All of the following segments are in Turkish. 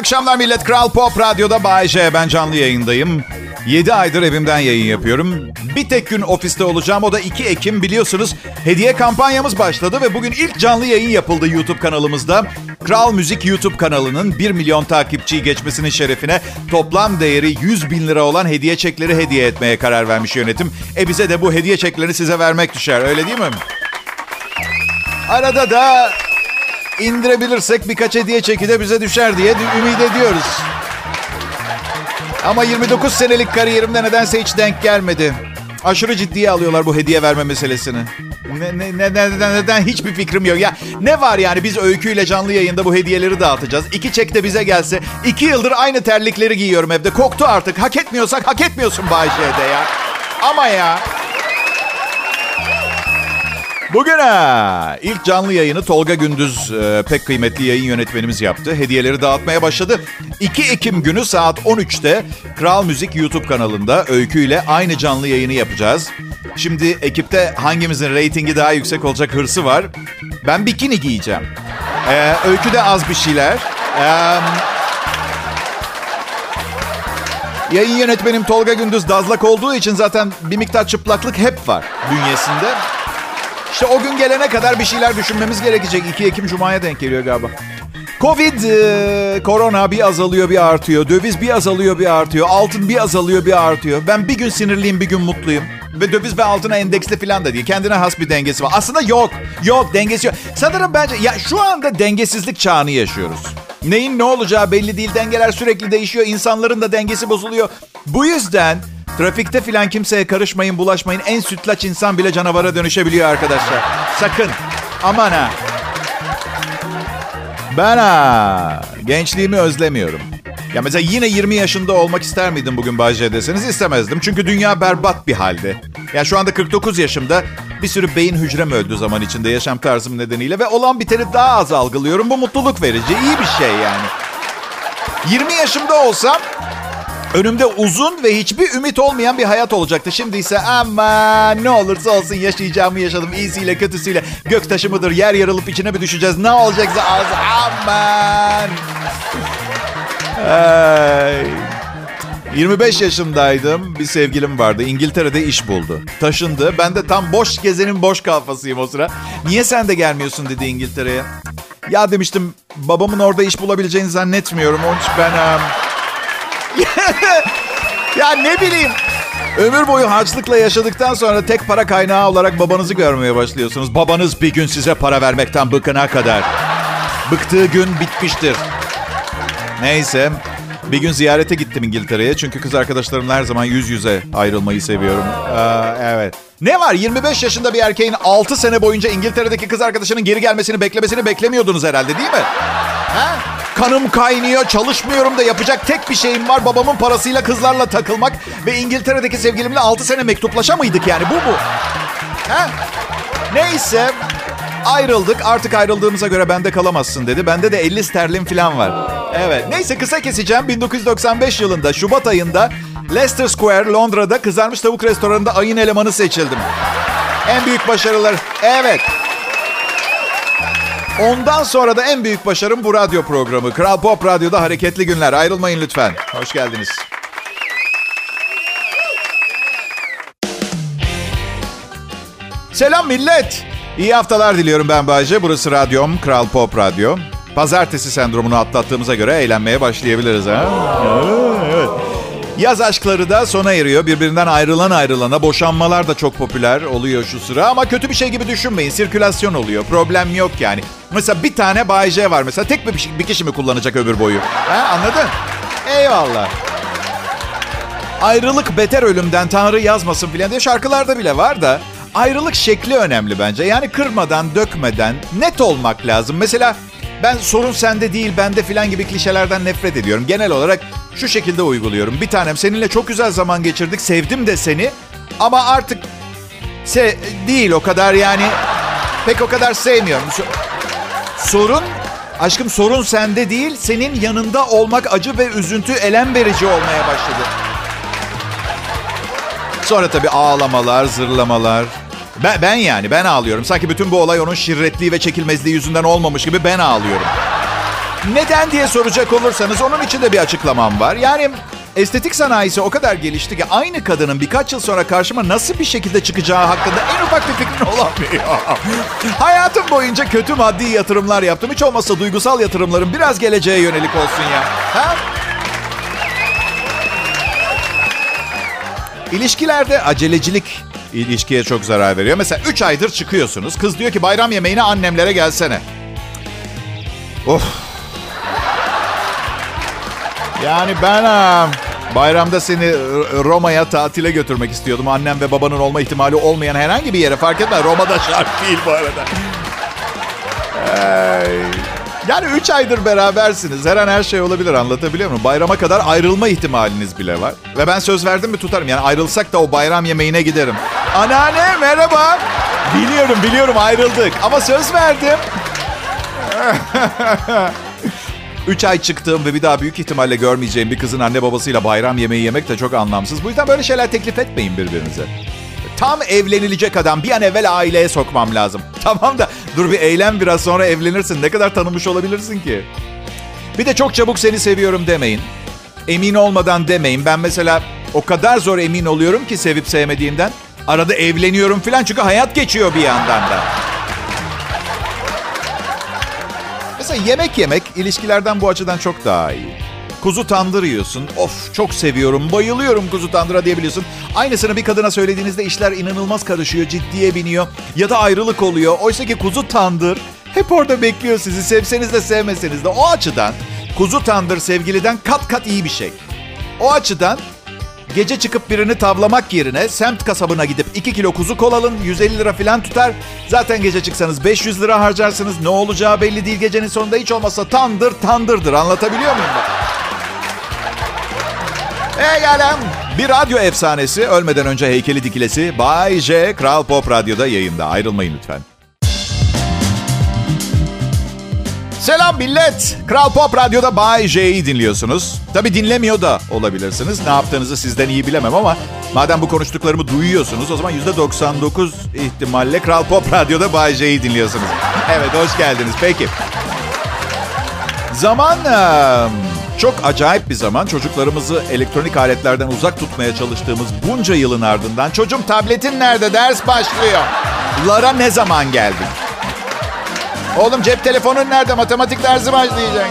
akşamlar millet. Kral Pop Radyo'da Bay J. Ben canlı yayındayım. 7 aydır evimden yayın yapıyorum. Bir tek gün ofiste olacağım. O da 2 Ekim biliyorsunuz. Hediye kampanyamız başladı ve bugün ilk canlı yayın yapıldı YouTube kanalımızda. Kral Müzik YouTube kanalının 1 milyon takipçiyi geçmesinin şerefine toplam değeri 100 bin lira olan hediye çekleri hediye etmeye karar vermiş yönetim. E bize de bu hediye çeklerini size vermek düşer öyle değil mi? Arada da indirebilirsek birkaç hediye çeki de bize düşer diye ümit ediyoruz. Ama 29 senelik kariyerimde nedense hiç denk gelmedi. Aşırı ciddiye alıyorlar bu hediye verme meselesini. Ne, ne, ne, neden, neden hiçbir fikrim yok. Ya ne var yani biz öyküyle canlı yayında bu hediyeleri dağıtacağız. İki çek de bize gelse. iki yıldır aynı terlikleri giyiyorum evde. Koktu artık. Hak etmiyorsak hak etmiyorsun Bayşe'de ya. Ama ya. Bugün ha, ilk canlı yayını Tolga Gündüz e, pek kıymetli yayın yönetmenimiz yaptı. Hediyeleri dağıtmaya başladı. 2 Ekim günü saat 13'te Kral Müzik YouTube kanalında Öykü ile aynı canlı yayını yapacağız. Şimdi ekipte hangimizin reytingi daha yüksek olacak hırsı var. Ben bikini giyeceğim. Ee, öykü de az bir şeyler. Ee, yayın yönetmenim Tolga Gündüz dazlak olduğu için zaten bir miktar çıplaklık hep var bünyesinde. İşte o gün gelene kadar bir şeyler düşünmemiz gerekecek. 2 Ekim Cuma'ya denk geliyor galiba. Covid, e, korona bir azalıyor bir artıyor. Döviz bir azalıyor bir artıyor. Altın bir azalıyor bir artıyor. Ben bir gün sinirliyim bir gün mutluyum. Ve döviz ve altına endeksli falan da değil. Kendine has bir dengesi var. Aslında yok. Yok dengesi yok. Sanırım bence ya şu anda dengesizlik çağını yaşıyoruz. Neyin ne olacağı belli değil. Dengeler sürekli değişiyor. İnsanların da dengesi bozuluyor. Bu yüzden trafikte filan kimseye karışmayın, bulaşmayın. En sütlaç insan bile canavara dönüşebiliyor arkadaşlar. Sakın. Aman ha. Ben ha, gençliğimi özlemiyorum. Ya mesela yine 20 yaşında olmak ister miydim bugün Bayce deseniz istemezdim. Çünkü dünya berbat bir halde. Ya şu anda 49 yaşımda bir sürü beyin hücrem öldü zaman içinde yaşam tarzım nedeniyle. Ve olan biteni daha az algılıyorum. Bu mutluluk verici, iyi bir şey yani. 20 yaşımda olsam önümde uzun ve hiçbir ümit olmayan bir hayat olacaktı. Şimdi ise ama ne olursa olsun yaşayacağımı yaşadım. İyisiyle kötüsüyle. Göktaşı mıdır? Yer yarılıp içine mi düşeceğiz? Ne olacaksa az aman. Ay. 25 yaşındaydım. Bir sevgilim vardı. İngiltere'de iş buldu. Taşındı. Ben de tam boş gezenin boş kafasıyım o sıra. Niye sen de gelmiyorsun dedi İngiltere'ye. Ya demiştim babamın orada iş bulabileceğini zannetmiyorum. Onun için ben... Um... ya ne bileyim. Ömür boyu harçlıkla yaşadıktan sonra tek para kaynağı olarak babanızı görmeye başlıyorsunuz. Babanız bir gün size para vermekten bıkına kadar. Bıktığı gün bitmiştir. Neyse. Bir gün ziyarete gittim İngiltere'ye. Çünkü kız arkadaşlarımla her zaman yüz yüze ayrılmayı seviyorum. Ee, evet. Ne var 25 yaşında bir erkeğin 6 sene boyunca İngiltere'deki kız arkadaşının geri gelmesini beklemesini beklemiyordunuz herhalde değil mi? Ha? Kanım kaynıyor, çalışmıyorum da yapacak tek bir şeyim var. Babamın parasıyla kızlarla takılmak ve İngiltere'deki sevgilimle 6 sene mektuplaşa mıydık yani bu mu? Ha? Neyse ayrıldık. Artık ayrıldığımıza göre bende kalamazsın dedi. Bende de 50 sterlin falan var. Evet. Neyse kısa keseceğim. 1995 yılında Şubat ayında Leicester Square Londra'da kızarmış tavuk restoranında ayın elemanı seçildim. En büyük başarılar. Evet. Ondan sonra da en büyük başarım bu radyo programı. Kral Pop Radyo'da hareketli günler. Ayrılmayın lütfen. Hoş geldiniz. Selam millet. İyi haftalar diliyorum ben Bayce. Burası radyom, Kral Pop Radyo. Pazartesi sendromunu atlattığımıza göre eğlenmeye başlayabiliriz ha. Yaz aşkları da sona eriyor. Birbirinden ayrılan ayrılana boşanmalar da çok popüler oluyor şu sıra. Ama kötü bir şey gibi düşünmeyin. Sirkülasyon oluyor. Problem yok yani. Mesela bir tane Bay J var mesela. Tek bir, bir kişi mi kullanacak öbür boyu? Ha, anladın? Eyvallah. Ayrılık beter ölümden Tanrı yazmasın filan diye şarkılarda bile var da ayrılık şekli önemli bence. Yani kırmadan, dökmeden net olmak lazım. Mesela ben sorun sende değil bende filan gibi klişelerden nefret ediyorum. Genel olarak şu şekilde uyguluyorum. Bir tanem seninle çok güzel zaman geçirdik. Sevdim de seni. Ama artık se değil o kadar yani. Pek o kadar sevmiyorum. Sorun aşkım sorun sende değil. Senin yanında olmak acı ve üzüntü elem verici olmaya başladı. Sonra tabii ağlamalar, zırlamalar. Ben, ben yani ben ağlıyorum. Sanki bütün bu olay onun şirretliği ve çekilmezliği yüzünden olmamış gibi ben ağlıyorum. Neden diye soracak olursanız onun için de bir açıklamam var. Yani estetik sanayisi o kadar gelişti ki aynı kadının birkaç yıl sonra karşıma nasıl bir şekilde çıkacağı hakkında en ufak bir fikrin olamıyor. Hayatım boyunca kötü maddi yatırımlar yaptım. Hiç olmazsa duygusal yatırımlarım biraz geleceğe yönelik olsun ya. Ha? İlişkilerde acelecilik ilişkiye çok zarar veriyor. Mesela 3 aydır çıkıyorsunuz. Kız diyor ki bayram yemeğine annemlere gelsene. Of. Yani ben ha, bayramda seni Roma'ya tatile götürmek istiyordum. Annem ve babanın olma ihtimali olmayan herhangi bir yere fark etmez. Roma'da şart değil bu arada. Ay. Yani 3 aydır berabersiniz. Her an her şey olabilir anlatabiliyor muyum? Bayrama kadar ayrılma ihtimaliniz bile var. Ve ben söz verdim mi tutarım. Yani ayrılsak da o bayram yemeğine giderim. Anneanne merhaba. Biliyorum biliyorum ayrıldık. Ama söz verdim. 3 ay çıktığım ve bir daha büyük ihtimalle görmeyeceğim bir kızın anne babasıyla bayram yemeği yemek de çok anlamsız. Bu yüzden böyle şeyler teklif etmeyin birbirinize. Tam evlenilecek adam bir an evvel aileye sokmam lazım. Tamam da dur bir eğlen biraz sonra evlenirsin. Ne kadar tanımış olabilirsin ki? Bir de çok çabuk seni seviyorum demeyin. Emin olmadan demeyin. Ben mesela o kadar zor emin oluyorum ki sevip sevmediğimden. Arada evleniyorum falan çünkü hayat geçiyor bir yandan da. Mesela yemek yemek ilişkilerden bu açıdan çok daha iyi. Kuzu tandır yiyorsun. Of çok seviyorum, bayılıyorum kuzu tandıra diyebiliyorsun. Aynısını bir kadına söylediğinizde işler inanılmaz karışıyor, ciddiye biniyor. Ya da ayrılık oluyor. Oysa ki kuzu tandır hep orada bekliyor sizi. Sevseniz de sevmeseniz de. O açıdan kuzu tandır sevgiliden kat kat iyi bir şey. O açıdan Gece çıkıp birini tavlamak yerine semt kasabına gidip 2 kilo kuzu kol alın 150 lira falan tutar. Zaten gece çıksanız 500 lira harcarsınız. Ne olacağı belli değil gecenin sonunda hiç olmazsa tandır tandırdır. Anlatabiliyor muyum ben? Egalem. Bir radyo efsanesi ölmeden önce heykeli dikilesi Bay J. Kral Pop Radyo'da yayında. Ayrılmayın lütfen. Selam millet. Kral Pop Radyo'da Bay J'yi dinliyorsunuz. Tabi dinlemiyor da olabilirsiniz. Ne yaptığınızı sizden iyi bilemem ama madem bu konuştuklarımı duyuyorsunuz o zaman %99 ihtimalle Kral Pop Radyo'da Bay J'yi dinliyorsunuz. Evet hoş geldiniz. Peki. Zaman çok acayip bir zaman. Çocuklarımızı elektronik aletlerden uzak tutmaya çalıştığımız bunca yılın ardından çocuğum tabletin nerede ders başlıyor. Lara ne zaman geldin? Oğlum cep telefonun nerede? Matematik dersi başlayacak.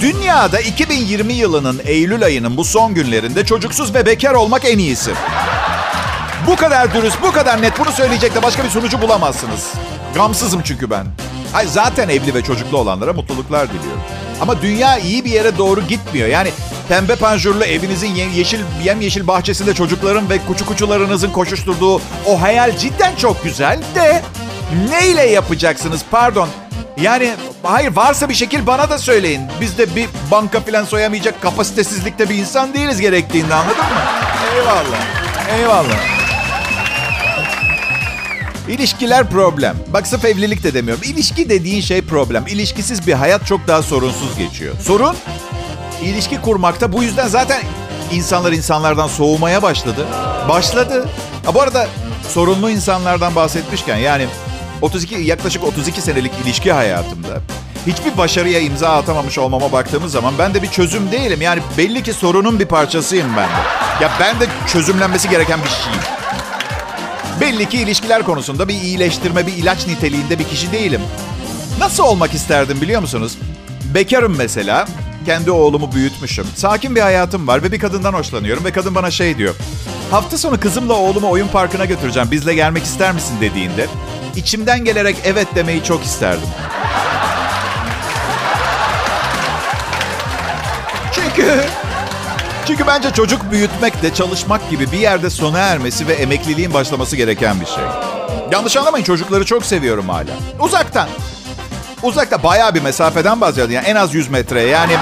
Dünyada 2020 yılının Eylül ayının bu son günlerinde çocuksuz ve bekar olmak en iyisi. Bu kadar dürüst, bu kadar net bunu söyleyecek de başka bir sonucu bulamazsınız. Gamsızım çünkü ben. Ay zaten evli ve çocuklu olanlara mutluluklar diliyorum. Ama dünya iyi bir yere doğru gitmiyor. Yani pembe panjurlu evinizin yeşil yemyeşil bahçesinde çocukların ve kuçu kuçularınızın koşuşturduğu o hayal cidden çok güzel de ne ile yapacaksınız pardon? Yani hayır varsa bir şekil bana da söyleyin. Biz de bir banka falan soyamayacak kapasitesizlikte bir insan değiliz gerektiğinde anladın mı? Eyvallah. Eyvallah. İlişkiler problem. Bak sırf evlilik de demiyorum. İlişki dediğin şey problem. İlişkisiz bir hayat çok daha sorunsuz geçiyor. Sorun ilişki kurmakta. Bu yüzden zaten insanlar insanlardan soğumaya başladı. Başladı. Ha, bu arada sorunlu insanlardan bahsetmişken yani 32 yaklaşık 32 senelik ilişki hayatımda hiçbir başarıya imza atamamış olmama baktığımız zaman ben de bir çözüm değilim. Yani belli ki sorunun bir parçasıyım ben de. Ya ben de çözümlenmesi gereken bir şeyim. Belli ki ilişkiler konusunda bir iyileştirme, bir ilaç niteliğinde bir kişi değilim. Nasıl olmak isterdim biliyor musunuz? Bekarım mesela. Kendi oğlumu büyütmüşüm. Sakin bir hayatım var ve bir kadından hoşlanıyorum. Ve kadın bana şey diyor. Hafta sonu kızımla oğlumu oyun parkına götüreceğim. Bizle gelmek ister misin dediğinde. içimden gelerek evet demeyi çok isterdim. Çünkü çünkü bence çocuk büyütmek de çalışmak gibi bir yerde sona ermesi ve emekliliğin başlaması gereken bir şey. Yanlış anlamayın çocukları çok seviyorum hala. Uzaktan. Uzakta bayağı bir mesafeden bahsediyorum. Yani en az 100 metre. Yani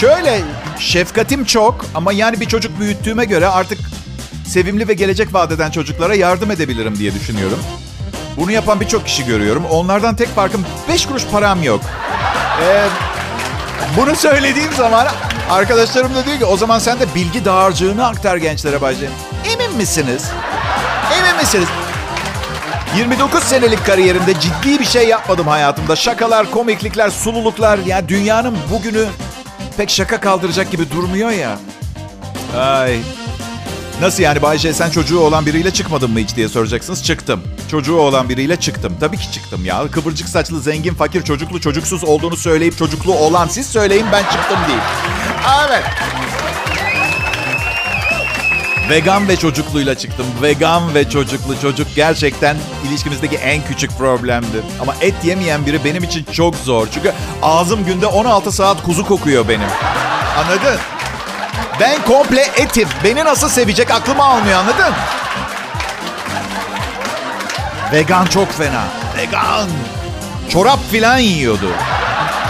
şöyle şefkatim çok ama yani bir çocuk büyüttüğüme göre artık sevimli ve gelecek vadeden çocuklara yardım edebilirim diye düşünüyorum. Bunu yapan birçok kişi görüyorum. Onlardan tek farkım 5 kuruş param yok. Ee, bunu söylediğim zaman arkadaşlarım da diyor ki o zaman sen de bilgi dağarcığını aktar gençlere başlayın. Emin misiniz? Emin misiniz? 29 senelik kariyerimde ciddi bir şey yapmadım hayatımda. Şakalar, komiklikler, sululuklar. Ya dünyanın bugünü pek şaka kaldıracak gibi durmuyor ya. Ay. Nasıl yani Bayce sen çocuğu olan biriyle çıkmadın mı hiç diye soracaksınız. Çıktım. Çocuğu olan biriyle çıktım. Tabii ki çıktım ya. Kıvırcık saçlı, zengin, fakir, çocuklu, çocuksuz olduğunu söyleyip çocuklu olan siz söyleyin ben çıktım değil. Evet. Vegan ve çocukluyla çıktım. Vegan ve çocuklu çocuk gerçekten ilişkimizdeki en küçük problemdi. Ama et yemeyen biri benim için çok zor. Çünkü ağzım günde 16 saat kuzu kokuyor benim. Anladın? Ben komple etim. Beni nasıl sevecek aklımı almıyor anladın? Vegan çok fena. Vegan. Çorap filan yiyordu.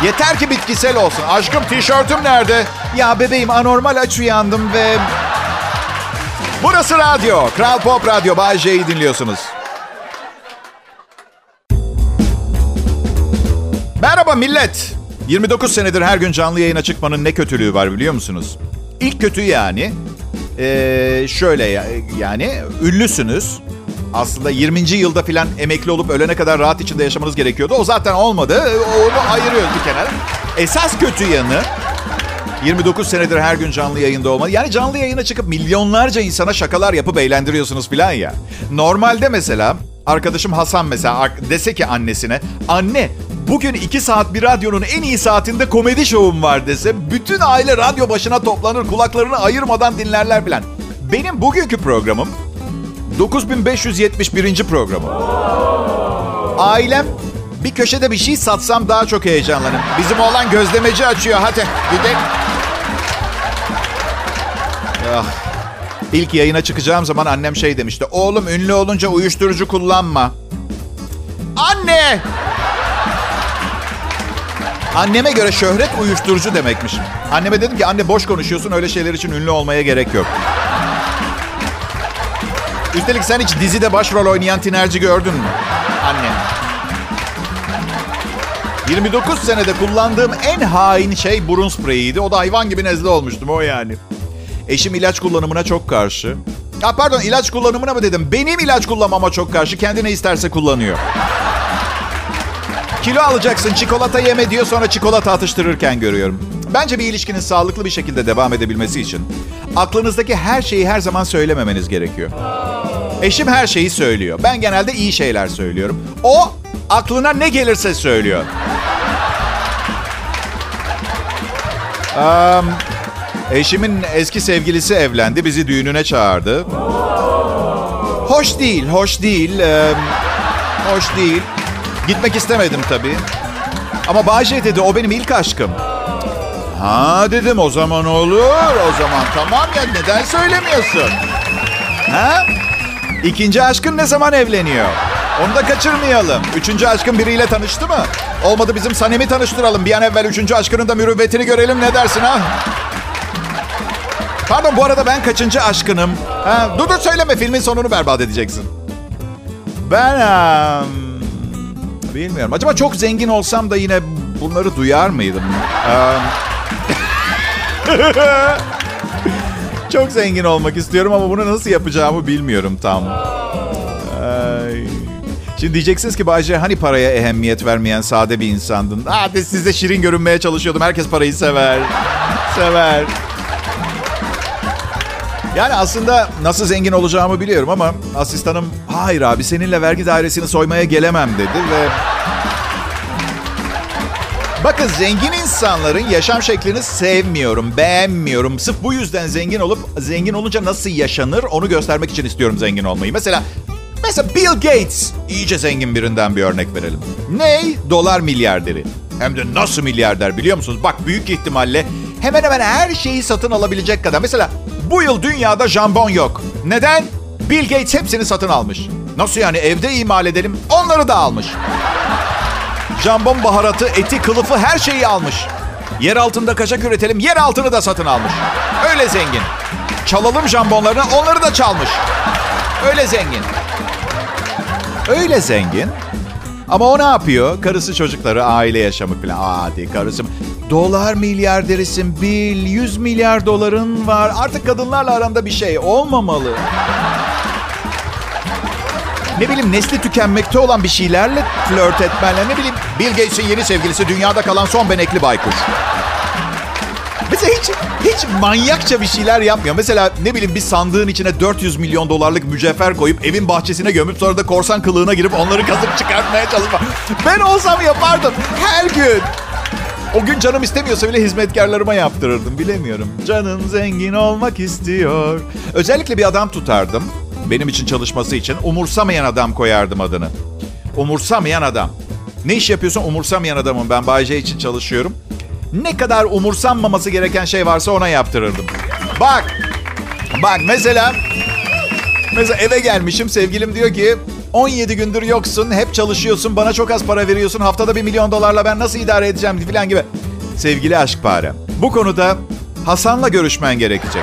Yeter ki bitkisel olsun. Aşkım tişörtüm nerede? Ya bebeğim anormal aç uyandım ve... Burası radyo. Kral Pop Radyo. Bay J'yi dinliyorsunuz. Merhaba millet. 29 senedir her gün canlı yayına çıkmanın ne kötülüğü var biliyor musunuz? İlk kötü yani ee, şöyle ya, yani ünlüsünüz. Aslında 20. yılda filan emekli olup ölene kadar rahat içinde yaşamanız gerekiyordu. O zaten olmadı. Onu ayırıyoruz bir kenara. Esas kötü yanı 29 senedir her gün canlı yayında olmalı. Yani canlı yayına çıkıp milyonlarca insana şakalar yapıp eğlendiriyorsunuz filan ya. Normalde mesela arkadaşım Hasan mesela dese ki annesine anne bugün 2 saat bir radyonun en iyi saatinde komedi şovum var dese bütün aile radyo başına toplanır kulaklarını ayırmadan dinlerler filan. Benim bugünkü programım 9571. programı. Ailem bir köşede bir şey satsam daha çok heyecanlanırım. Bizim oğlan gözlemeci açıyor hadi gidelim. Ah. İlk yayına çıkacağım zaman annem şey demişti. Oğlum ünlü olunca uyuşturucu kullanma. Anne! Anneme göre şöhret uyuşturucu demekmiş. Anneme dedim ki anne boş konuşuyorsun öyle şeyler için ünlü olmaya gerek yok. Üstelik sen hiç dizide başrol oynayan tinerci gördün mü? Anne. 29 senede kullandığım en hain şey burun spreyiydi. O da hayvan gibi nezle olmuştum o yani. Eşim ilaç kullanımına çok karşı. Ha pardon ilaç kullanımına mı dedim? Benim ilaç kullanmama çok karşı. Kendi ne isterse kullanıyor. Kilo alacaksın, çikolata yeme diyor sonra çikolata atıştırırken görüyorum. Bence bir ilişkinin sağlıklı bir şekilde devam edebilmesi için aklınızdaki her şeyi her zaman söylememeniz gerekiyor. Eşim her şeyi söylüyor. Ben genelde iyi şeyler söylüyorum. O aklına ne gelirse söylüyor. Um, eşimin eski sevgilisi evlendi. Bizi düğününe çağırdı. Hoş değil, hoş değil. Um, hoş değil. Gitmek istemedim tabii. Ama Bahçe dedi o benim ilk aşkım. Ha dedim o zaman olur. O zaman tamam ya neden söylemiyorsun? Ha? İkinci aşkın ne zaman evleniyor? Onu da kaçırmayalım. Üçüncü aşkın biriyle tanıştı mı? Olmadı bizim Sanem'i tanıştıralım. Bir an evvel üçüncü aşkının da mürüvvetini görelim ne dersin ha? Pardon bu arada ben kaçıncı aşkınım? Ha, dur dur söyleme filmin sonunu berbat edeceksin. Ben... Um, bilmiyorum. Acaba çok zengin olsam da yine bunları duyar mıydım? Çok zengin olmak istiyorum ama bunu nasıl yapacağımı bilmiyorum tam. Şimdi diyeceksiniz ki Bayce hani paraya ehemmiyet vermeyen sade bir insandın. Hadi size şirin görünmeye çalışıyordum. Herkes parayı sever. Sever. Yani aslında nasıl zengin olacağımı biliyorum ama asistanım hayır abi seninle vergi dairesini soymaya gelemem dedi ve Bakın zengin insanların yaşam şeklini sevmiyorum, beğenmiyorum. Sırf bu yüzden zengin olup zengin olunca nasıl yaşanır onu göstermek için istiyorum zengin olmayı. Mesela mesela Bill Gates iyice zengin birinden bir örnek verelim. Ney? Dolar milyarderi. Hem de nasıl milyarder biliyor musunuz? Bak büyük ihtimalle hemen hemen her şeyi satın alabilecek kadar. Mesela bu yıl dünyada jambon yok. Neden? Bill Gates hepsini satın almış. Nasıl yani evde imal edelim? Onları da almış. Jambon baharatı, eti, kılıfı her şeyi almış. Yer altında kaşak üretelim, yer altını da satın almış. Öyle zengin. Çalalım jambonlarını, onları da çalmış. Öyle zengin. Öyle zengin. Ama o ne yapıyor? Karısı çocukları, aile yaşamı falan. Hadi karısı. Dolar milyarderisin Bill. 100 milyar doların var. Artık kadınlarla aranda bir şey olmamalı. ne bileyim nesli tükenmekte olan bir şeylerle flört etmenle ne bileyim Bill Gates'in yeni sevgilisi dünyada kalan son benekli baykuş. Mesela hiç, hiç manyakça bir şeyler yapmıyor. Mesela ne bileyim bir sandığın içine 400 milyon dolarlık mücevher koyup evin bahçesine gömüp sonra da korsan kılığına girip onları kazıp çıkartmaya çalışma. Ben olsam yapardım her gün. O gün canım istemiyorsa bile hizmetkarlarıma yaptırırdım. Bilemiyorum. Canım zengin olmak istiyor. Özellikle bir adam tutardım. Benim için çalışması için. Umursamayan adam koyardım adını. Umursamayan adam. Ne iş yapıyorsun? Umursamayan adamım. Ben Bay için çalışıyorum. Ne kadar umursanmaması gereken şey varsa ona yaptırırdım. Bak. Bak mesela. Mesela eve gelmişim. Sevgilim diyor ki 17 gündür yoksun, hep çalışıyorsun, bana çok az para veriyorsun, haftada bir milyon dolarla ben nasıl idare edeceğim falan gibi. Sevgili aşk parem, bu konuda Hasan'la görüşmen gerekecek.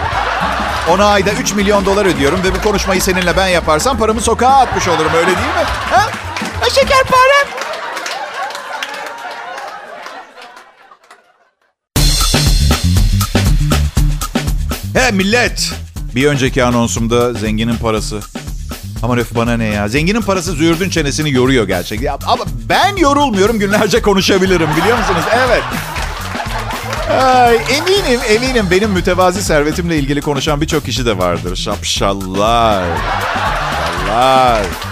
Ona ayda 3 milyon dolar ödüyorum ve bu konuşmayı seninle ben yaparsam paramı sokağa atmış olurum öyle değil mi? Ha? ha He millet. Bir önceki anonsumda zenginin parası Aman öf bana ne ya. Zenginin parası züğürdün çenesini yoruyor gerçekten. Ama ben yorulmuyorum günlerce konuşabilirim biliyor musunuz? Evet. Ay, eminim eminim benim mütevazi servetimle ilgili konuşan birçok kişi de vardır. Şapşallar. Şapşallar.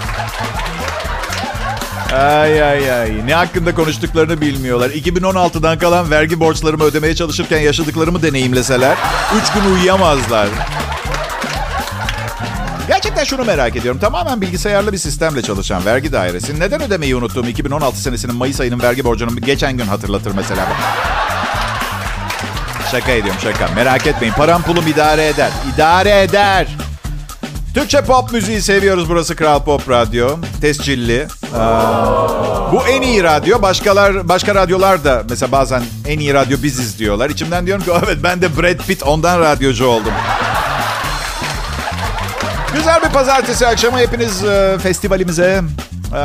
Ay ay ay. Ne hakkında konuştuklarını bilmiyorlar. 2016'dan kalan vergi borçlarımı ödemeye çalışırken yaşadıklarımı deneyimleseler 3 gün uyuyamazlar. Gerçekten şunu merak ediyorum. Tamamen bilgisayarlı bir sistemle çalışan vergi dairesi neden ödemeyi unuttuğum 2016 senesinin Mayıs ayının vergi borcunu geçen gün hatırlatır mesela. Şaka ediyorum şaka. Merak etmeyin. Param pulum idare eder. İdare eder. Türkçe pop müziği seviyoruz. Burası Kral Pop Radyo. Tescilli. Bu en iyi radyo. Başkalar başka radyolar da mesela bazen en iyi radyo biziz diyorlar. İçimden diyorum ki evet ben de Brad Pitt ondan radyocu oldum. Güzel bir pazartesi akşamı hepiniz e, festivalimize e,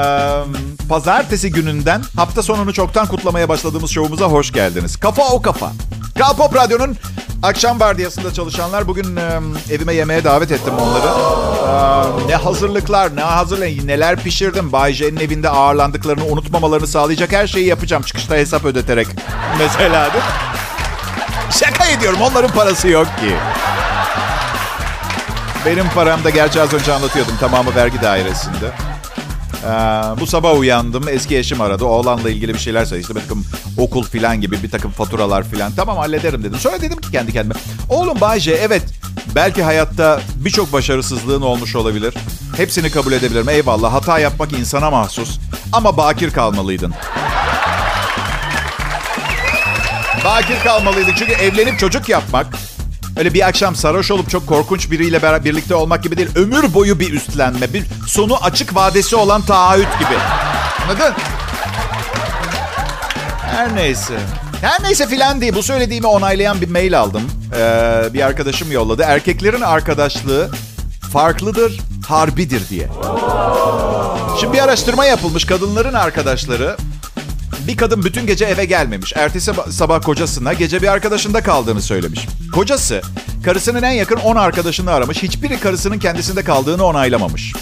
pazartesi gününden hafta sonunu çoktan kutlamaya başladığımız şovumuza hoş geldiniz. Kafa o kafa. Kral Pop Radyo'nun akşam vardiyasında çalışanlar bugün e, evime yemeğe davet ettim onları. E, ne hazırlıklar, ne hazırlayın, neler pişirdim. Bay J'nin evinde ağırlandıklarını unutmamalarını sağlayacak her şeyi yapacağım. Çıkışta hesap ödeterek mesela? Şaka ediyorum onların parası yok ki. Benim param da gerçi az önce anlatıyordum tamamı vergi dairesinde. Ee, bu sabah uyandım. Eski eşim aradı. Oğlanla ilgili bir şeyler söyledi. İşte bir takım okul filan gibi bir takım faturalar filan. Tamam hallederim dedim. Sonra dedim ki kendi kendime. Oğlum Bayce evet belki hayatta birçok başarısızlığın olmuş olabilir. Hepsini kabul edebilirim. Eyvallah hata yapmak insana mahsus. Ama bakir kalmalıydın. Bakir kalmalıydın çünkü evlenip çocuk yapmak Öyle bir akşam sarhoş olup çok korkunç biriyle beraber birlikte olmak gibi değil. Ömür boyu bir üstlenme. Bir sonu açık vadesi olan taahhüt gibi. Anladın? Her neyse. Her neyse filan değil. Bu söylediğimi onaylayan bir mail aldım. Ee, bir arkadaşım yolladı. Erkeklerin arkadaşlığı farklıdır, harbidir diye. Şimdi bir araştırma yapılmış. Kadınların arkadaşları bir kadın bütün gece eve gelmemiş. Ertesi sabah kocasına gece bir arkadaşında kaldığını söylemiş. Kocası karısının en yakın 10 arkadaşını aramış. Hiçbiri karısının kendisinde kaldığını onaylamamış.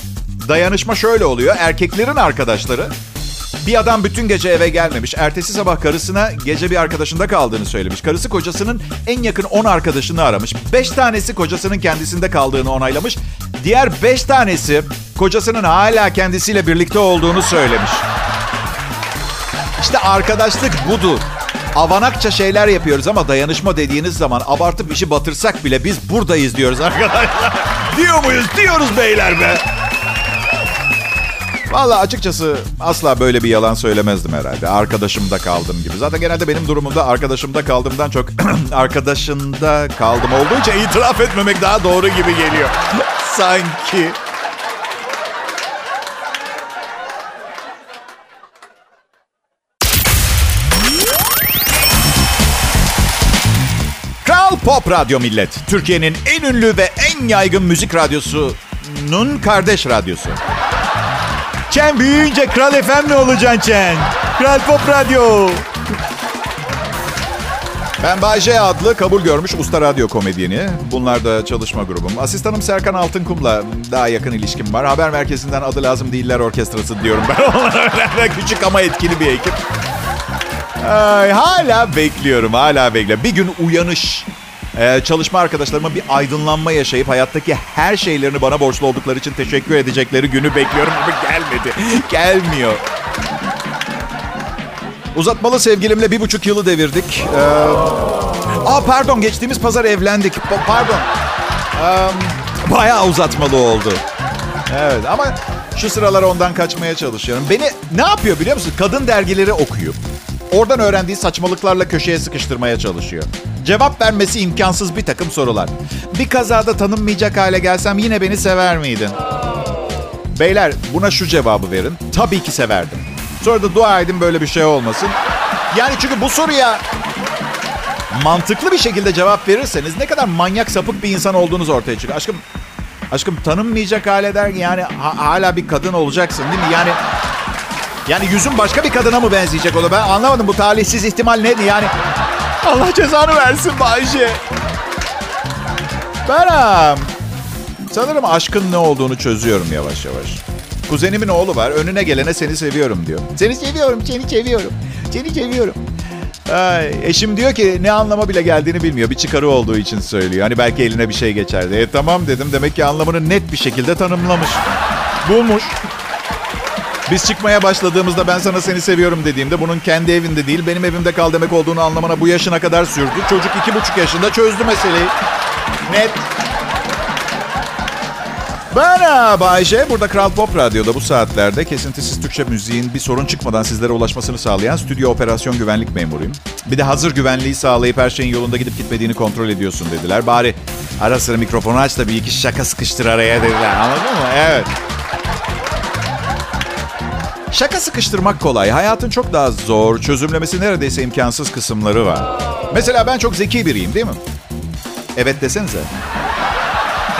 Dayanışma şöyle oluyor. Erkeklerin arkadaşları bir adam bütün gece eve gelmemiş. Ertesi sabah karısına gece bir arkadaşında kaldığını söylemiş. Karısı kocasının en yakın 10 arkadaşını aramış. 5 tanesi kocasının kendisinde kaldığını onaylamış. Diğer 5 tanesi kocasının hala kendisiyle birlikte olduğunu söylemiş. İşte arkadaşlık budur. Avanakça şeyler yapıyoruz ama dayanışma dediğiniz zaman abartıp işi batırsak bile biz buradayız diyoruz arkadaşlar. Diyor muyuz? Diyoruz beyler be. Valla açıkçası asla böyle bir yalan söylemezdim herhalde. Arkadaşımda kaldım gibi. Zaten genelde benim durumumda arkadaşımda kaldığımdan çok arkadaşında kaldım olduğu için itiraf etmemek daha doğru gibi geliyor. Sanki. Pop Radyo Millet. Türkiye'nin en ünlü ve en yaygın müzik radyosunun kardeş radyosu. Çen büyüyünce Kral FM ne olacaksın Çen? Kral Pop Radyo. Ben Bay J adlı kabul görmüş usta radyo komedyeni. Bunlar da çalışma grubum. Asistanım Serkan Altınkum'la daha yakın ilişkim var. Haber merkezinden adı lazım değiller orkestrası diyorum ben. Onlara küçük ama etkili bir ekip. Ay, hala bekliyorum, hala bekliyorum. Bir gün uyanış. Ee, çalışma arkadaşlarıma bir aydınlanma yaşayıp hayattaki her şeylerini bana borçlu oldukları için teşekkür edecekleri günü bekliyorum ama gelmedi. Gelmiyor. Uzatmalı sevgilimle bir buçuk yılı devirdik. Ee, aa pardon geçtiğimiz pazar evlendik. Pa- pardon. Ee, bayağı uzatmalı oldu. Evet ama şu sıralar ondan kaçmaya çalışıyorum. Beni ne yapıyor biliyor musun? Kadın dergileri okuyup oradan öğrendiği saçmalıklarla köşeye sıkıştırmaya çalışıyor. Cevap vermesi imkansız bir takım sorular. Bir kazada tanınmayacak hale gelsem yine beni sever miydin? Beyler buna şu cevabı verin. Tabii ki severdim. Sonra da dua edin böyle bir şey olmasın. Yani çünkü bu soruya mantıklı bir şekilde cevap verirseniz ne kadar manyak sapık bir insan olduğunuz ortaya çıkıyor. Aşkım aşkım tanınmayacak hale der yani ha- hala bir kadın olacaksın değil mi? Yani yani yüzün başka bir kadına mı benzeyecek o da? Ben anlamadım bu talihsiz ihtimal neydi yani? Allah cezanı versin Bayce. Ben sanırım aşkın ne olduğunu çözüyorum yavaş yavaş. Kuzenimin oğlu var. Önüne gelene seni seviyorum diyor. Seni seviyorum, seni seviyorum. Seni seviyorum. Ay, eşim diyor ki ne anlama bile geldiğini bilmiyor. Bir çıkarı olduğu için söylüyor. Hani belki eline bir şey geçerdi. E tamam dedim. Demek ki anlamını net bir şekilde tanımlamış. Bulmuş. Biz çıkmaya başladığımızda ben sana seni seviyorum dediğimde bunun kendi evinde değil benim evimde kal demek olduğunu anlamana bu yaşına kadar sürdü. Çocuk iki buçuk yaşında çözdü meseleyi. Net. Ben ha, Bayce. Burada Kral Pop Radyo'da bu saatlerde kesintisiz Türkçe müziğin bir sorun çıkmadan sizlere ulaşmasını sağlayan stüdyo operasyon güvenlik memuruyum. Bir de hazır güvenliği sağlayıp her şeyin yolunda gidip gitmediğini kontrol ediyorsun dediler. Bari ara sıra mikrofonu aç da bir iki şaka sıkıştır araya dediler. Anladın mı? Evet. Şaka sıkıştırmak kolay. Hayatın çok daha zor, çözümlemesi neredeyse imkansız kısımları var. Mesela ben çok zeki biriyim değil mi? Evet desenize.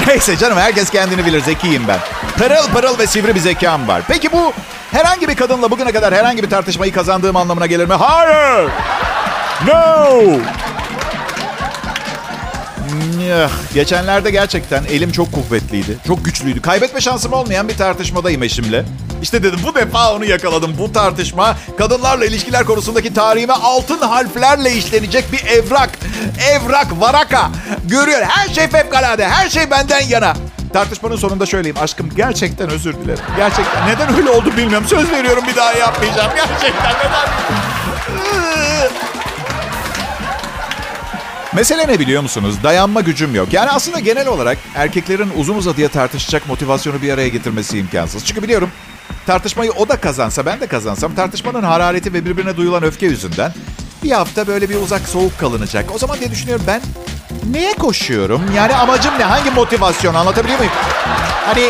Neyse canım herkes kendini bilir. Zekiyim ben. Pırıl pırıl ve sivri bir zekam var. Peki bu herhangi bir kadınla bugüne kadar herhangi bir tartışmayı kazandığım anlamına gelir mi? Hayır. No. Geçenlerde gerçekten elim çok kuvvetliydi. Çok güçlüydü. Kaybetme şansım olmayan bir tartışmadayım eşimle. İşte dedim bu defa onu yakaladım. Bu tartışma kadınlarla ilişkiler konusundaki tarihime altın harflerle işlenecek bir evrak. Evrak, varaka. Görüyor. Her şey fevkalade. Her şey benden yana. Tartışmanın sonunda söyleyeyim. Aşkım gerçekten özür dilerim. Gerçekten. Neden öyle oldu bilmiyorum. Söz veriyorum bir daha yapmayacağım. Gerçekten neden? Mesele ne biliyor musunuz? Dayanma gücüm yok. Yani aslında genel olarak erkeklerin uzun uzadıya tartışacak motivasyonu bir araya getirmesi imkansız. Çünkü biliyorum tartışmayı o da kazansa ben de kazansam tartışmanın harareti ve birbirine duyulan öfke yüzünden bir hafta böyle bir uzak soğuk kalınacak. O zaman diye düşünüyorum ben neye koşuyorum? Yani amacım ne? Hangi motivasyon anlatabiliyor muyum? Hani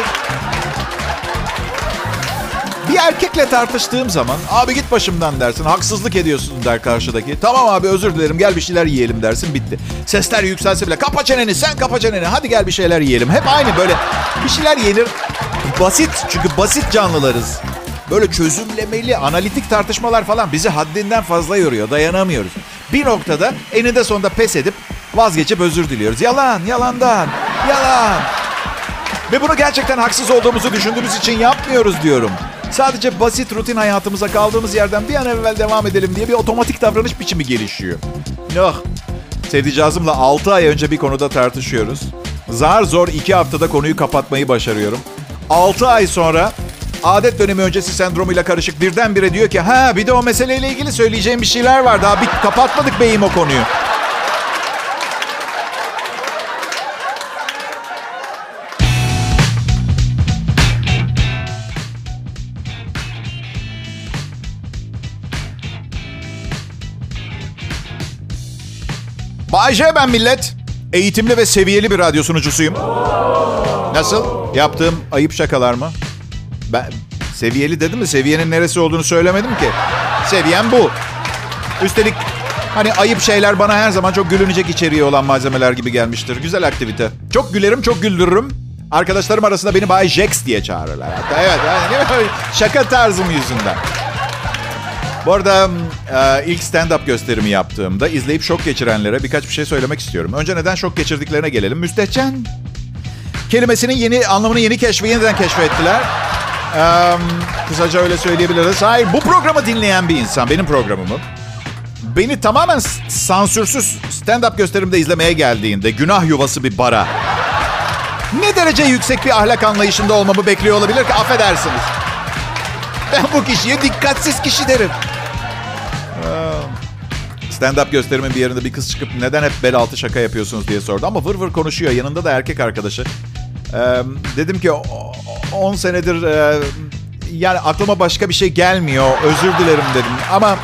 bir erkekle tartıştığım zaman abi git başımdan dersin. Haksızlık ediyorsun der karşıdaki. Tamam abi özür dilerim gel bir şeyler yiyelim dersin bitti. Sesler yükselse bile kapa çeneni sen kapa çeneni hadi gel bir şeyler yiyelim. Hep aynı böyle bir şeyler yenir. Basit çünkü basit canlılarız. Böyle çözümlemeli, analitik tartışmalar falan bizi haddinden fazla yoruyor. Dayanamıyoruz. Bir noktada eninde sonunda pes edip vazgeçip özür diliyoruz. Yalan, yalandan, yalan. Ve bunu gerçekten haksız olduğumuzu düşündüğümüz için yapmıyoruz diyorum. Sadece basit rutin hayatımıza kaldığımız yerden bir an evvel devam edelim diye bir otomatik davranış biçimi gelişiyor. Noh. Sevdicazımla 6 ay önce bir konuda tartışıyoruz. Zar zor 2 haftada konuyu kapatmayı başarıyorum. 6 ay sonra adet dönemi öncesi sendromuyla karışık birdenbire diyor ki ha bir de o meseleyle ilgili söyleyeceğim bir şeyler var. Daha bir kapatmadık beyim o konuyu. Bay J ben millet. Eğitimli ve seviyeli bir radyo sunucusuyum. Nasıl? Yaptığım ayıp şakalar mı? Ben seviyeli dedim mi? Seviyenin neresi olduğunu söylemedim ki. Seviyem bu. Üstelik hani ayıp şeyler bana her zaman çok gülünecek içeriği olan malzemeler gibi gelmiştir. Güzel aktivite. Çok gülerim, çok güldürürüm. Arkadaşlarım arasında beni Bay Jax diye çağırırlar. Hatta evet, yani şaka tarzım yüzünden. Bu arada e, ilk stand-up gösterimi yaptığımda izleyip şok geçirenlere birkaç bir şey söylemek istiyorum. Önce neden şok geçirdiklerine gelelim. Müstehcen kelimesinin yeni anlamını yeni keşfi yeniden keşfettiler. Ee, kısaca öyle söyleyebiliriz. Hayır bu programı dinleyen bir insan benim programımı beni tamamen sansürsüz stand-up gösterimde izlemeye geldiğinde günah yuvası bir bara ne derece yüksek bir ahlak anlayışında olmamı bekliyor olabilir ki affedersiniz. Ben bu kişiye dikkatsiz kişi derim. Stand-up gösterimin bir yerinde bir kız çıkıp neden hep bel altı şaka yapıyorsunuz diye sordu. Ama vır vır konuşuyor. Yanında da erkek arkadaşı. Ee, dedim ki 10 senedir e, yani aklıma başka bir şey gelmiyor. Özür dilerim dedim. Ama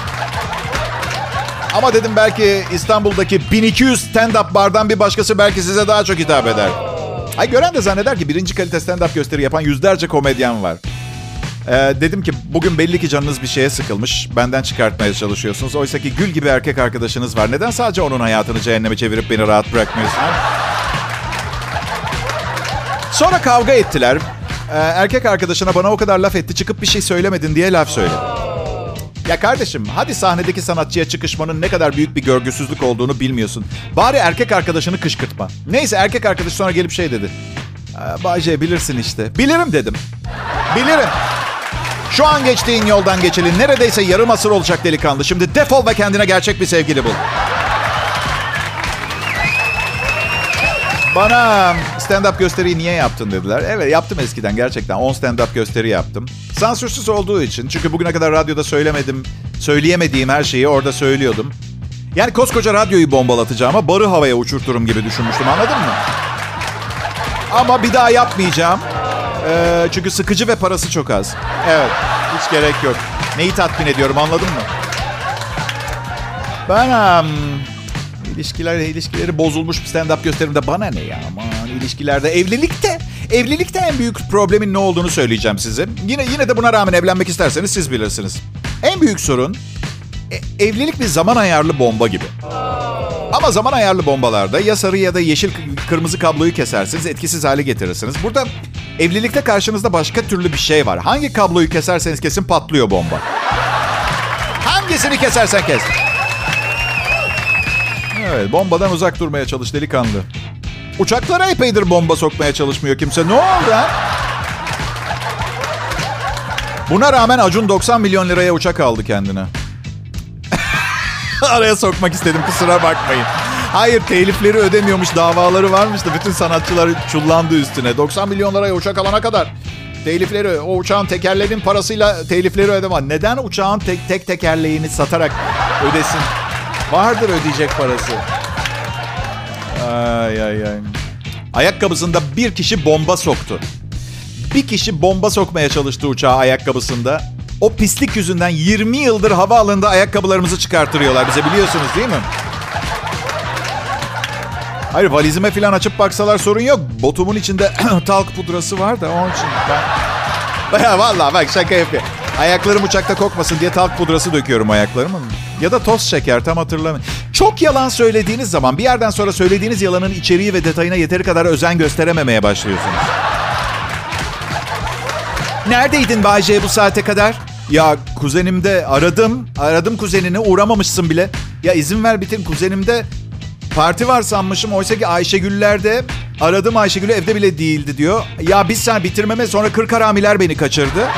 ama dedim belki İstanbul'daki 1200 stand-up bardan bir başkası belki size daha çok hitap eder. Ay gören de zanneder ki birinci kalite stand-up gösteri yapan yüzlerce komedyen var. Ee, dedim ki bugün belli ki canınız bir şeye sıkılmış. Benden çıkartmaya çalışıyorsunuz. Oysa ki gül gibi erkek arkadaşınız var. Neden sadece onun hayatını cehenneme çevirip beni rahat bırakmıyorsunuz? Sonra kavga ettiler. Ee, erkek arkadaşına bana o kadar laf etti çıkıp bir şey söylemedin diye laf söyledi. Ya kardeşim hadi sahnedeki sanatçıya çıkışmanın ne kadar büyük bir görgüsüzlük olduğunu bilmiyorsun. Bari erkek arkadaşını kışkırtma. Neyse erkek arkadaş sonra gelip şey dedi. Bayce bilirsin işte. Bilirim dedim. Bilirim. Şu an geçtiğin yoldan geçeli neredeyse yarım asır olacak delikanlı. Şimdi defol ve kendine gerçek bir sevgili bul. Bana stand-up gösteriyi niye yaptın dediler. Evet yaptım eskiden gerçekten. 10 stand-up gösteri yaptım. Sansürsüz olduğu için. Çünkü bugüne kadar radyoda söylemedim, söyleyemediğim her şeyi orada söylüyordum. Yani koskoca radyoyu bombalatacağıma barı havaya uçurturum gibi düşünmüştüm anladın mı? Ama bir daha yapmayacağım. Ee, çünkü sıkıcı ve parası çok az. Evet, hiç gerek yok. Neyi tatmin ediyorum anladın mı? Ben um, ilişkiler ilişkileri bozulmuş bir stand-up gösterimde bana ne ya aman ilişkilerde evlilikte evlilikte en büyük problemin ne olduğunu söyleyeceğim size. Yine yine de buna rağmen evlenmek isterseniz siz bilirsiniz. En büyük sorun e, evlilik bir zaman ayarlı bomba gibi. Ama zaman ayarlı bombalarda ya sarı ya da yeşil kırmızı kabloyu kesersiniz, etkisiz hale getirirsiniz. Burada evlilikte karşınızda başka türlü bir şey var. Hangi kabloyu keserseniz kesin patlıyor bomba. Hangisini kesersen kes. Evet, bombadan uzak durmaya çalış delikanlı. Uçaklara epeydir bomba sokmaya çalışmıyor kimse. Ne oldu ha? Buna rağmen Acun 90 milyon liraya uçak aldı kendine. Araya sokmak istedim kusura bakmayın. Hayır telifleri ödemiyormuş davaları varmış da bütün sanatçılar çullandı üstüne. 90 milyon liraya uçak alana kadar telifleri o uçağın tekerleğinin parasıyla telifleri ödeme. Neden uçağın tek, tek tekerleğini satarak ödesin? Vardır ödeyecek parası. Ay ay ay. Ayakkabısında bir kişi bomba soktu. Bir kişi bomba sokmaya çalıştı uçağa ayakkabısında. O pislik yüzünden 20 yıldır havaalanında ayakkabılarımızı çıkartırıyorlar bize biliyorsunuz değil mi? Hayır valizime falan açıp baksalar sorun yok. Botumun içinde talk pudrası var da onun için ben... Ya vallahi bak şaka yapıyor. Ayaklarım uçakta kokmasın diye talk pudrası döküyorum ayaklarıma. Ya da toz şeker tam hatırlamıyorum. Çok yalan söylediğiniz zaman bir yerden sonra söylediğiniz yalanın içeriği ve detayına yeteri kadar özen gösterememeye başlıyorsunuz. Neredeydin Bayce bu saate kadar? Ya kuzenimde aradım. Aradım kuzenini uğramamışsın bile. Ya izin ver bitin kuzenimde parti var sanmışım. Oysa ki Ayşegül'lerde aradım Ayşegül'ü evde bile değildi diyor. Ya biz sen bitirmeme sonra kırk haramiler beni kaçırdı.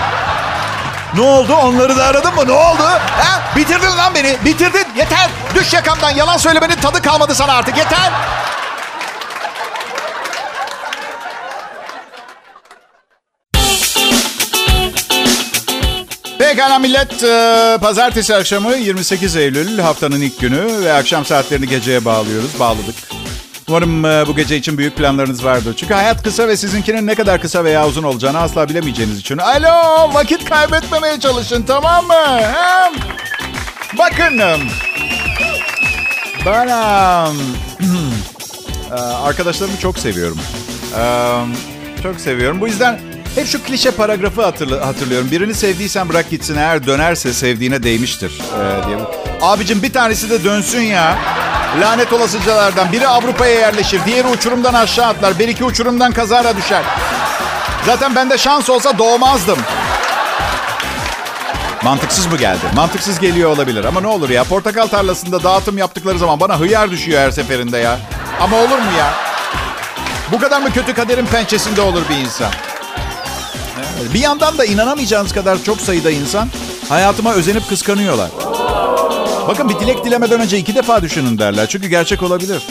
Ne oldu? Onları da aradın mı? Ne oldu? Ha? Bitirdin lan beni. Bitirdin. Yeter. Düş yakamdan. Yalan söylemenin tadı kalmadı sana artık. Yeter. Pekala millet. Pazartesi akşamı 28 Eylül haftanın ilk günü ve akşam saatlerini geceye bağlıyoruz. Bağladık. Umarım bu gece için büyük planlarınız vardır. Çünkü hayat kısa ve sizinkinin ne kadar kısa veya uzun olacağını asla bilemeyeceğiniz için. Alo, vakit kaybetmemeye çalışın tamam mı? Hem? Bakın. Ben arkadaşlarımı çok seviyorum. Çok seviyorum. Bu yüzden hep şu klişe paragrafı hatırlıyorum. Birini sevdiysen bırak gitsin. Eğer dönerse sevdiğine değmiştir. Ee, diye. Abicim bir tanesi de dönsün ya. Lanet olasıcalardan. Biri Avrupa'ya yerleşir. Diğeri uçurumdan aşağı atlar. Bir iki uçurumdan kazara düşer. Zaten bende şans olsa doğmazdım. Mantıksız mı geldi? Mantıksız geliyor olabilir. Ama ne olur ya portakal tarlasında dağıtım yaptıkları zaman bana hıyar düşüyor her seferinde ya. Ama olur mu ya? Bu kadar mı kötü kaderin pençesinde olur bir insan? Bir yandan da inanamayacağınız kadar çok sayıda insan hayatıma özenip kıskanıyorlar. Bakın bir dilek dilemeden önce iki defa düşünün derler. Çünkü gerçek olabilir.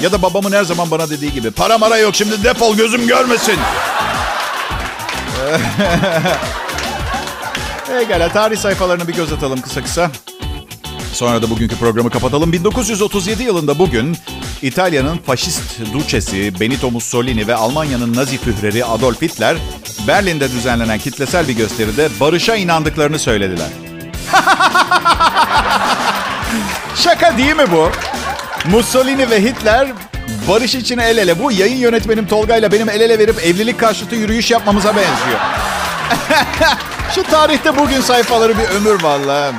Ya da babamın her zaman bana dediği gibi para mara yok şimdi defol gözüm görmesin. Egala tarih sayfalarına bir göz atalım kısa kısa. Sonra da bugünkü programı kapatalım. 1937 yılında bugün İtalya'nın faşist duçesi Benito Mussolini ve Almanya'nın nazi führeri Adolf Hitler Berlin'de düzenlenen kitlesel bir gösteride barışa inandıklarını söylediler. Şaka değil mi bu? Mussolini ve Hitler barış için el ele. Bu yayın yönetmenim Tolga ile benim el ele verip evlilik karşıtı yürüyüş yapmamıza benziyor. Şu tarihte bugün sayfaları bir ömür vallahi.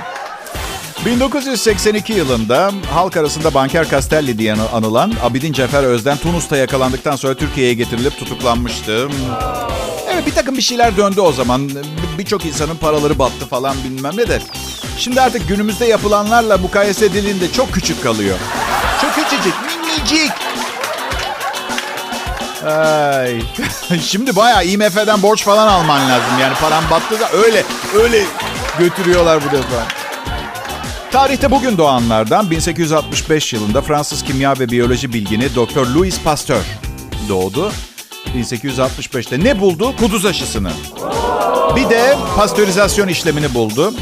1982 yılında halk arasında Banker Castelli diye anılan Abidin Cefer Özden Tunus'ta yakalandıktan sonra Türkiye'ye getirilip tutuklanmıştı. Bir takım bir şeyler döndü o zaman. Birçok insanın paraları battı falan bilmem ne de. Şimdi artık günümüzde yapılanlarla mukayese edildiğinde çok küçük kalıyor. Çok küçücük, minicik. Ay. Şimdi bayağı IMF'den borç falan alman lazım. Yani param battı da öyle, öyle götürüyorlar bu defa. Tarihte bugün doğanlardan 1865 yılında Fransız kimya ve biyoloji bilgini Dr. Louis Pasteur doğdu. 1865'te ne buldu? Kuduz aşısını. Bir de pastörizasyon işlemini buldu.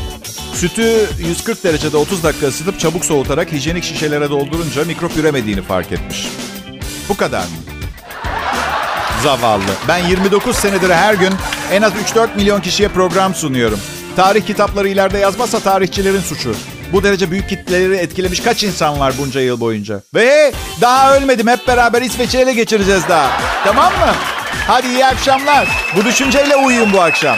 Sütü 140 derecede 30 dakika ısıtıp çabuk soğutarak hijyenik şişelere doldurunca mikrop üremediğini fark etmiş. Bu kadar mı? Zavallı. Ben 29 senedir her gün en az 3-4 milyon kişiye program sunuyorum. Tarih kitapları ileride yazmazsa tarihçilerin suçu. Bu derece büyük kitleleri etkilemiş kaç insan var bunca yıl boyunca? Ve daha ölmedim. Hep beraber İsveç'i ele geçireceğiz daha. Tamam mı? Hadi iyi akşamlar. Bu düşünceyle uyuyun bu akşam.